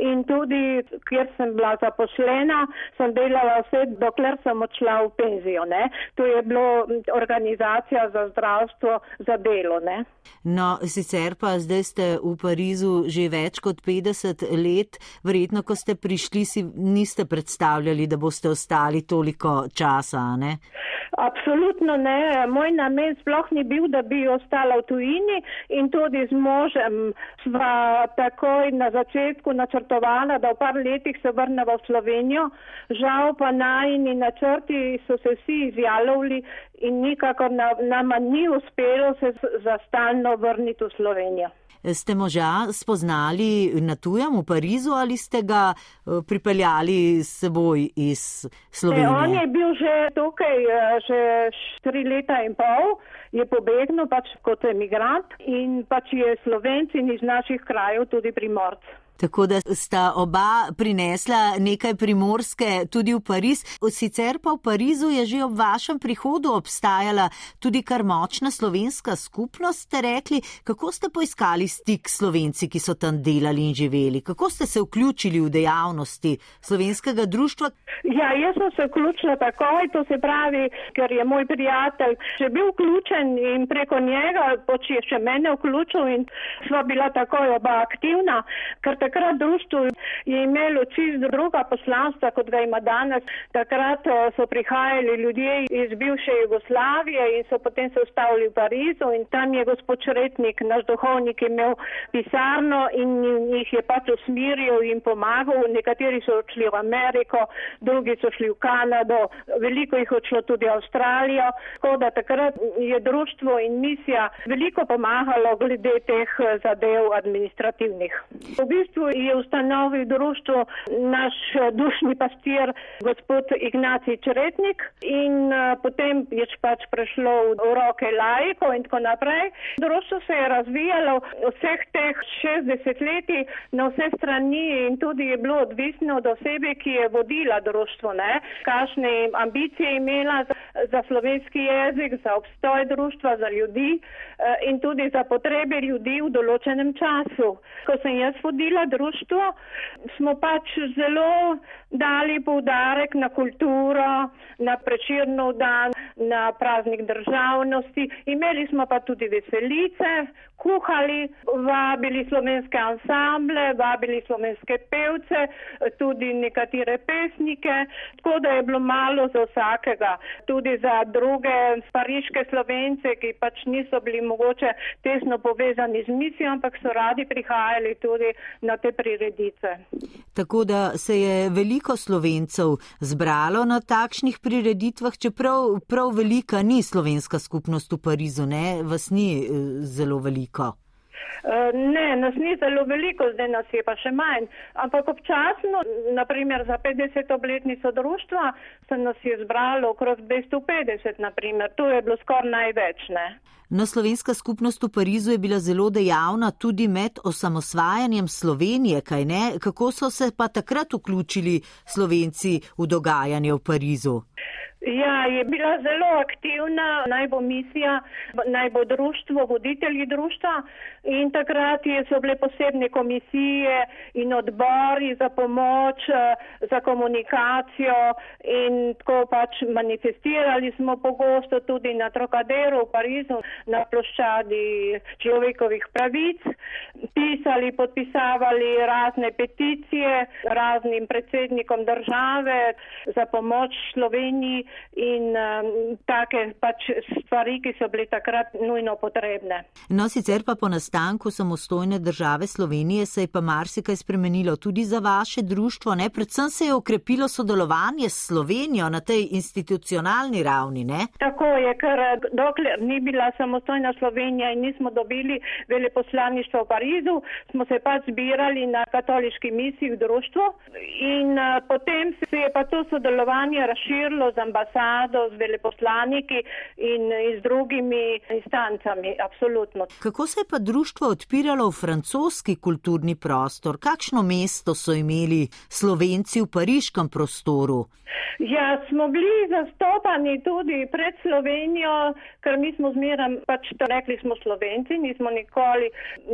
in tudi, kjer sem bila zaposlena, sem delala vse, dokler sem odšla v penzijo. Ne. To je bilo organizacija za zdravstvo ministrstvo za delo. Ne? No, sicer pa zdaj ste v Parizu že več kot 50 let, verjetno, ko ste prišli, si niste predstavljali, da boste ostali toliko časa, ne? Absolutno ne. Moj namen sploh ni bil, da bi ostala v tujini in tudi z možem sva takoj na začetku načrtovala, da v par letih se vrneva v Slovenijo. Žal pa najni načrti so se vsi izjalovili in nikakor nama ni uspelo se za stalno vrniti v Slovenijo. Ste moža spoznali na tujem v Parizu ali ste ga eh, pripeljali s seboj iz Slovenije? E, on je bil že tukaj eh, že tri leta in pol, je pobegnil pač kot emigrant in pač je slovenci iz naših krajev tudi primorc. Tako da sta oba prinesla nekaj primorske tudi v Pariz. Sicer pa v Parizu je že ob vašem prihodu obstajala tudi kar močna slovenska skupnost, ste rekli. Kako ste poiskali stik s slovenci, ki so tam delali in živeli? Kako ste se vključili v dejavnosti slovenskega društva? Ja, jaz sem se vključila takoj, to se pravi, ker je moj prijatelj že bil vključen in preko njega poč je še mene vključil in sva bila takoj oba aktivna takrat društvo je imelo čist druga poslanstva, kot ga ima danes. Takrat eh, so prihajali ljudje iz bivše Jugoslavije in so potem se ustavili v Parizu in tam je gospod Čretnik, naš duhovnik, imel pisarno in jih je pač usmiril in pomagal. Nekateri so odšli v Ameriko, drugi so šli v Kanado, veliko jih odšlo tudi v Avstralijo. Tako da takrat je društvo in misija veliko pomagalo glede teh eh, zadev administrativnih. V bistvu bistvu je ustanovil društvo naš eh, dušni pastir, gospod Ignacij Čretnik in uh, potem je pač prešlo v roke lajko in tako naprej. Društvo se je razvijalo vseh teh 60 leti na vse strani in tudi je bilo odvisno od osebe, ki je vodila društvo, ne, kakšne ambicije imela. za slovenski jezik, za obstoj društva, za ljudi eh, in tudi za potrebe ljudi v določenem času. Ko sem jaz vodila društvo, smo pač zelo dali poudarek na kulturo, na prečirnov dan, na praznik državnosti. Imeli smo pa tudi veselice, kuhali, vabili slovenske ansamble, vabili slovenske pevce, tudi nekatere pesnike, tako da je bilo malo za vsakega. Tudi za druge pariške slovence, ki pač niso bili mogoče tesno povezani z misijo, ampak so radi prihajali tudi na te prireditve. Tako da se je veliko slovencev zbralo na takšnih prireditvah, čeprav prav velika ni slovenska skupnost v Parizu, ne, vas ni eh, zelo veliko. Eh, ne, nas ni zelo veliko, zdaj nas je pa še manj. Ampak občasno, naprimer za 50 obletnico društva, se nas je zbralo okrog 250, naprimer. To je bilo skoraj največ, ne. No, slovenska skupnost v Parizu je bila zelo dejavna tudi med osamosvajanjem Slovenije, kaj ne? Kako so se pa takrat vključili Slovenci v dogajanje v Parizu? Ja, je bila zelo aktivna, naj bo misija, naj bo društvo, voditelji društva. In takrat so bile posebne komisije in odbori za pomoč, eh, za komunikacijo. In tako pač manifestirali smo pogosto tudi na Trokaderu v Parizu na ploščadi človekovih pravic, pisali, podpisavali razne peticije raznim predsednikom države za pomoč Sloveniji in um, take pač stvari, ki so bile takrat nujno potrebne. No, sicer pa po nastanku samostojne države Slovenije se je pa marsikaj spremenilo tudi za vaše društvo, ne? Predvsem se je okrepilo sodelovanje s Slovenijo na tej institucionalni ravni, ne? Tako je, ker dokler ni bila samostojna Slovenija in nismo dobili veleposlaništvo v Parizu, smo se pač zbirali na katoliški misiji v društvu in uh, potem se je pa to sodelovanje razširilo z ambasadami ambasado, z veleposlaniki in, in z drugimi instancami. Absolutno. Kako se je pa društvo odpiralo v francoski kulturni prostor? Kakšno mesto so imeli slovenci v pariškem prostoru? Ja, smo bili zastopani tudi pred Slovenijo, ker mi smo zmeraj pač to rekli smo slovenci, nismo nikoli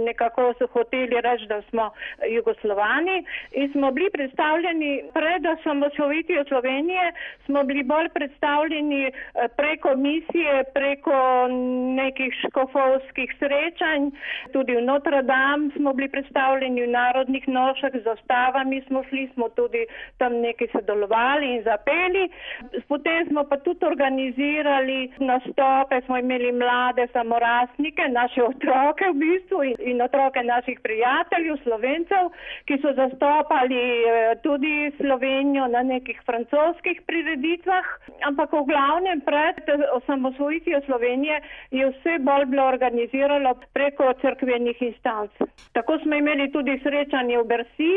nekako so hoteli reči, da smo jugoslovani in smo bili predstavljeni pred osamosvojitvijo Slovenije, smo bili bolj predstavljeni eh, preko misije, preko nekih škofovskih srečanj, tudi v Notre Dame smo bili predstavljeni v narodnih nošah, z ostavami smo šli, smo tudi tam nekaj sodelovali in zapeli. Potem smo pa tudi organizirali nastope, smo imeli mlade samorastnike, naše otroke v bistvu in, in otroke naših prijateljev, slovencev, ki so zastopali eh, tudi Slovenijo na nekih francoskih prireditvah ampak v glavnem pred osamosvojitvijo Slovenije je vse bolj bilo organizirano preko crkvenih instanc. Tako smo imeli tudi srečanje v Bersi,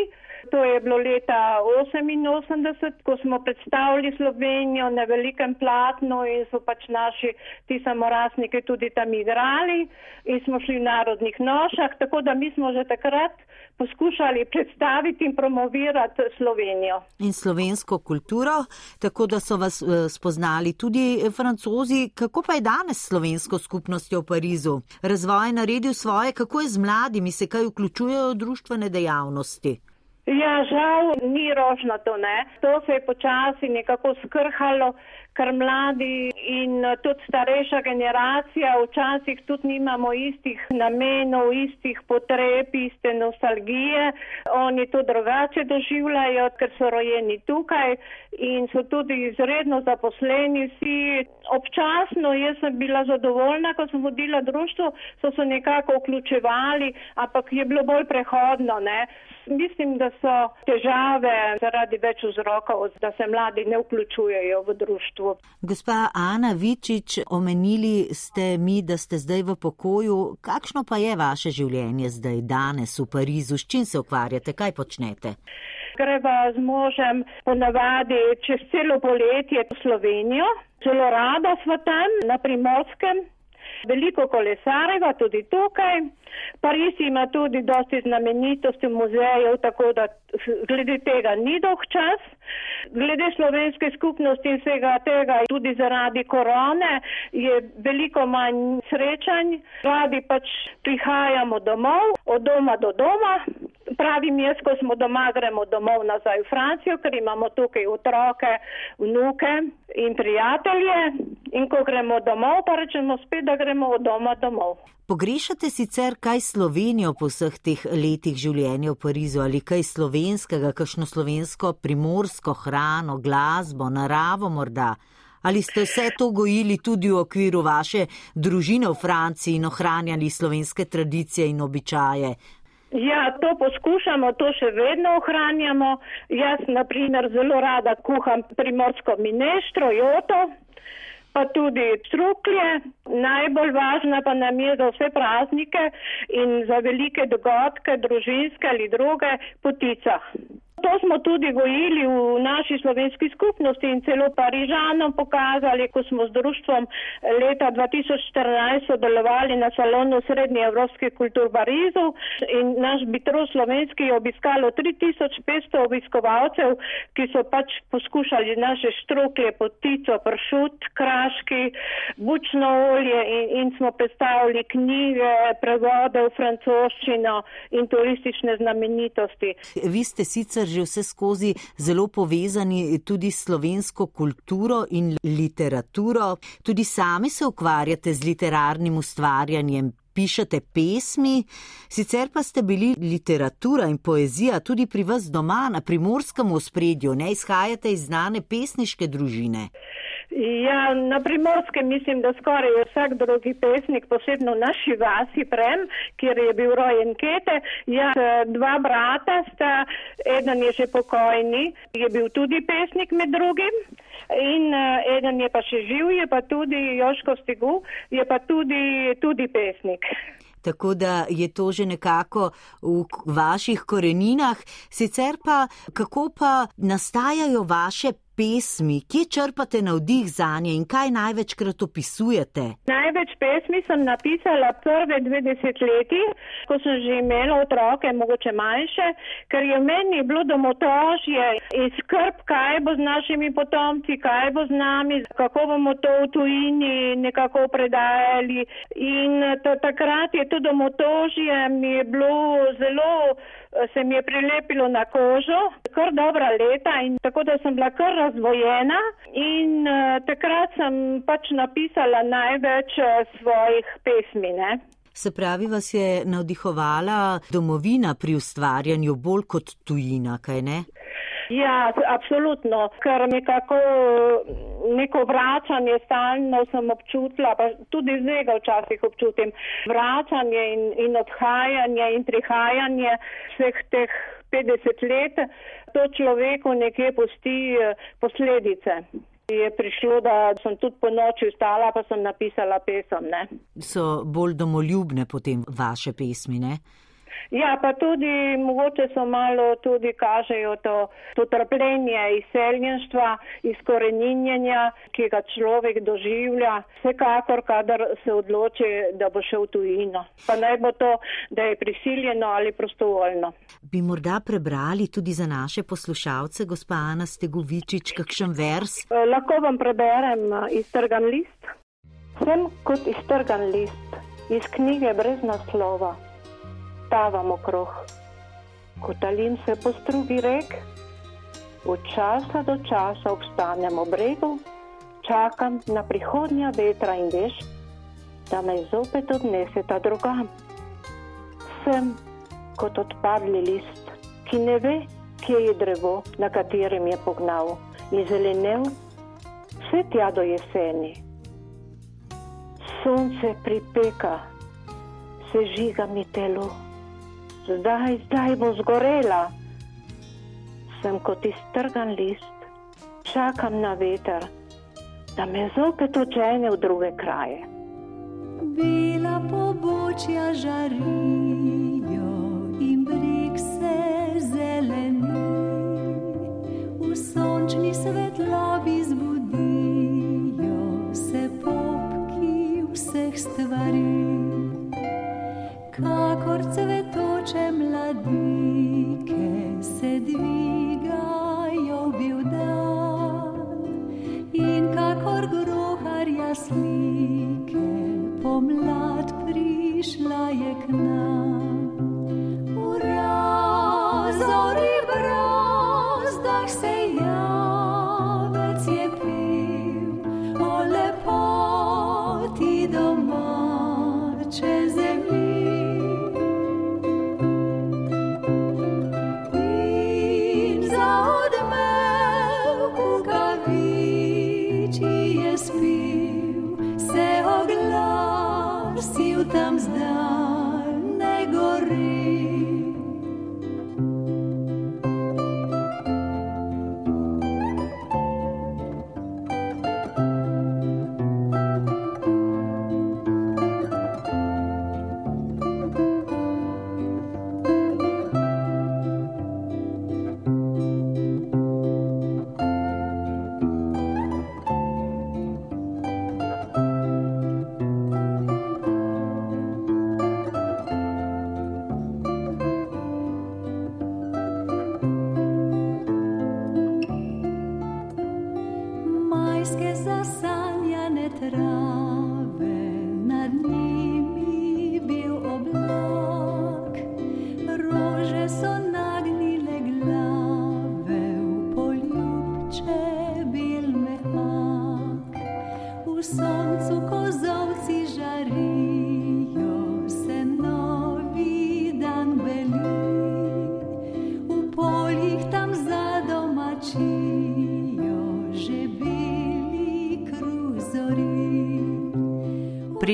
to je bilo leta 88, ko smo predstavili Slovenijo na velikem platnu in so pač naši ti samorasniki tudi tam igrali in smo šli v narodnih nošah, tako da mi smo že takrat poskušali predstaviti in promovirati Slovenijo. In slovensko kulturo, tako da so vas eh, spoznali tudi francozi. Kako pa je danes slovensko skupnostjo v Parizu? Razvoj je naredil svoje, kako je z mladimi, se kaj vključujejo v družbene dejavnosti? Ja, žal ni rožno to, ne. To se je počasi nekako skrhalo ker mladi in eh, tudi starejša generacija včasih tudi nimamo istih namenov, istih potreb, iste nostalgije. Oni to drugače doživljajo, ker so rojeni tukaj in so tudi izredno zaposleni vsi. Občasno jaz sem bila zadovoljna, ko sem vodila društvo, so se nekako vključevali, ampak je bilo bolj prehodno. Ne. Mislim, da so težave zaradi več vzrokov, da se mladi ne vključujejo v društvo. Gospa Ana Vičič, omenili ste mi, da ste zdaj v pokoju. Kakšno pa je vaše življenje zdaj, danes v Parizu? S čim se ukvarjate, kaj počnete? Greva z možem ponavadi čez celo poletje v Slovenijo. Zelo rada sva tam na primorskem. Veliko kolesareva tudi tukaj. Pariz ima tudi dosti znamenitosti muzejev, tako da glede tega ni dolg čas. Glede slovenske skupnosti in vsega tega, tudi zaradi korone, je veliko manj srečanj. Radi pač prihajamo domov, od doma do doma. Pravim jaz, ko smo doma, gremo domov nazaj v Francijo, ker imamo tukaj otroke, vnuke in prijatelje. In ko gremo domov, pa rečemo spet, da gremo od doma domov. Pogrešate sicer kaj Slovenijo po vseh teh letih življenja v Parizu ali kaj slovenskega, kakšno slovensko primorsko hrano, glasbo, naravo morda? Ali ste vse to gojili tudi v okviru vaše družine v Franciji in ohranjali slovenske tradicije in običaje? Ja, to poskušamo, to še vedno ohranjamo. Jaz, na primer, zelo rada kuham primorsko mineštro, joto, pa tudi struklje. Najbolj važna pa nam je za vse praznike in za velike dogodke, družinske ali druge, potica. To smo tudi gojili v naši slovenski skupnosti in celo Parižanom pokazali, ko smo z društvom leta 2014 sodelovali na salonu Srednje Evropske kultur v Parizu in naš bitro slovenski je obiskalo 3500 obiskovalcev, ki so pač poskušali naše štruklje, potico, pršut, kraški, bučno olje in, in smo predstavili knjige, prevode v francoščino in turistične znamenitosti. Vi ste sicer že vse skozi zelo povezani tudi s slovensko kulturo in literaturo. Tudi sami se ukvarjate z literarnim ustvarjanjem. Pišete pesmi, sicer pa ste bili literatura in poezija tudi pri vas doma na primorskem ospredju, ne izhajate iz znane pesniške družine. Ja, na primorskem mislim, da skoraj vsak drugi pesnik, posebno naši vasi Prem, kjer je bil rojen Kete. Ja, dva brata sta, eden je že pokojni, je bil tudi pesnik med drugim. In uh, eden je pa še živ, je pa tudi Joško Stigu, je pa tudi, tudi pesnik. Tako da je to že nekako v vaših koreninah. Sicer pa, kako pa nastajajo vaše pesmi, kje črpate navdih za nje in kaj največkrat opisujete? Največ pesmi sem napisala prve dve desetletji, ko sem že imela otroke, mogoče manjše, ker je meni bilo domotožje in skrb, kaj bo z našimi potomci, kaj bo z nami, kako bomo to v tujini nekako predajali. In takrat je to domotožje mi je bilo zelo se mi je prilepilo na kožo, kar dobra leta in tako da sem bila kar razvojena in uh, takrat sem pač napisala največ uh, svojih pesmi. Ne? Se pravi, vas je navdihovala domovina pri ustvarjanju bolj kot tujina, kaj ne? Ja, absolutno, ker nekako neko vračanje stalno sem občutila, pa tudi zdaj ga včasih občutim, vračanje in, in odhajanje in prihajanje vseh teh 50 let, to človeku nekje pusti eh, posledice. Je prišlo, da sem tudi po noči vstala, pa sem napisala pesem. Ne? So bolj domoljubne potem vaše pesmi, ne? Ja, pa tudi mogoče so malo tudi kažejo to, to trpljenje izseljenstva, izkoreninjenja, ki ga človek doživlja, vsekakor, kadar se odloči, da bo šel tujino. Pa naj bo to, da je prisiljeno ali prostovoljno. Bi morda prebrali tudi za naše poslušalce, gospa Ana Stegovičič, kakšen vers? Eh, lahko vam preberem eh, iztrgan list. Sem kot iztrgan list iz knjige brez naslova stavam okrog. Kotalim se po strugi rek, od časa do časa obstanem ob bregu, čakam na prihodnja vetra in dež, da me zopet odnese ta drugam. Sem kot odpadli list, ki ne ve, kje je drevo, na katerem je pognal in zelenel vse tja do jeseni. Sonce pripeka, se žiga mi telo zdaj, zdaj bo zgorela. Sem kot iztrgan list, čakam na veter, da me zopet očene v druge kraje. Bila pobočja žarijo in brik se zeleni, v sončni svetlobi zbudijo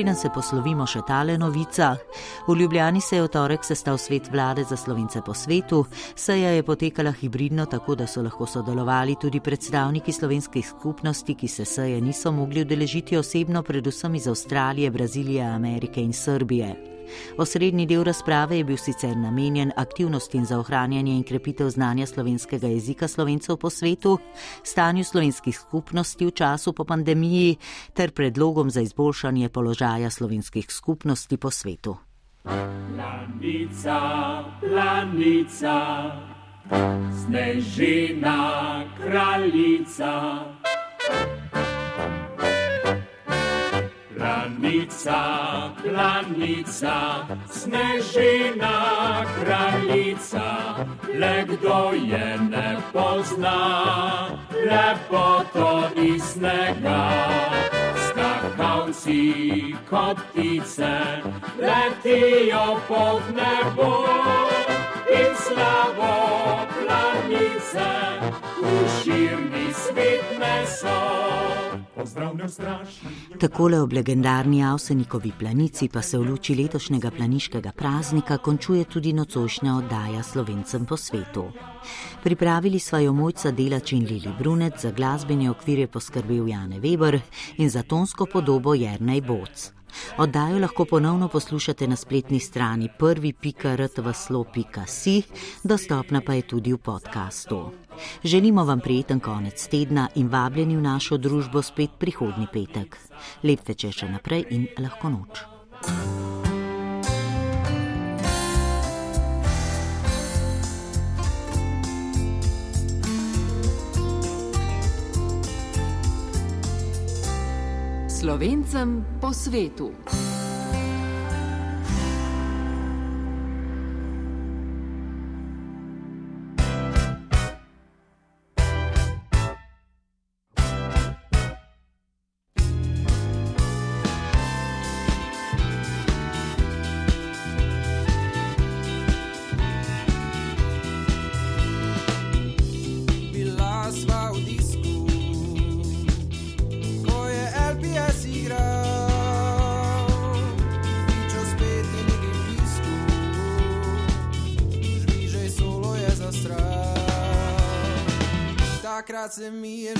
Preden se poslovimo še tale novica, v Ljubljani se je v torek sestal svet vlade za slovence po svetu, seja je potekala hibridno, tako da so lahko sodelovali tudi predstavniki slovenskih skupnosti, ki se seje niso mogli udeležiti osebno, predvsem iz Avstralije, Brazilije, Amerike in Srbije. Osrednji del razprave je bil sicer namenjen aktivnostim za ohranjanje in krepitev znanja slovenskega jezika slovencev po svetu, stanju slovenskih skupnosti v času po pandemiji ter predlogom za izboljšanje položaja slovenskih skupnosti po svetu. Planica, planica, snežina kraljica. Planica, planica, snežina kraljica, le kdo je ne pozna, lepoto iz snega. Skakalci kot ptice letijo pod nebo in slavo planice v širni svet meso. Takole ob legendarni Avsenikovi planici pa se v luči letošnjega planiškega praznika končuje tudi nocojšnja oddaja Slovencem po svetu. Pripravili sva jo mojca Delač in Lili Brunet, za glasbeni okvir je poskrbel Jane Weber in za tonsko podobo Jernej Boc. Oddajo lahko ponovno poslušate na spletni strani prvi.rtvslo.si, dostopna pa je tudi v podkastu. Želimo vam prijeten konec tedna in vabljeni v našo družbo spet prihodnji petek. Lep večer še naprej in lahko noč. Slovencem po svetu. Takrat se mi je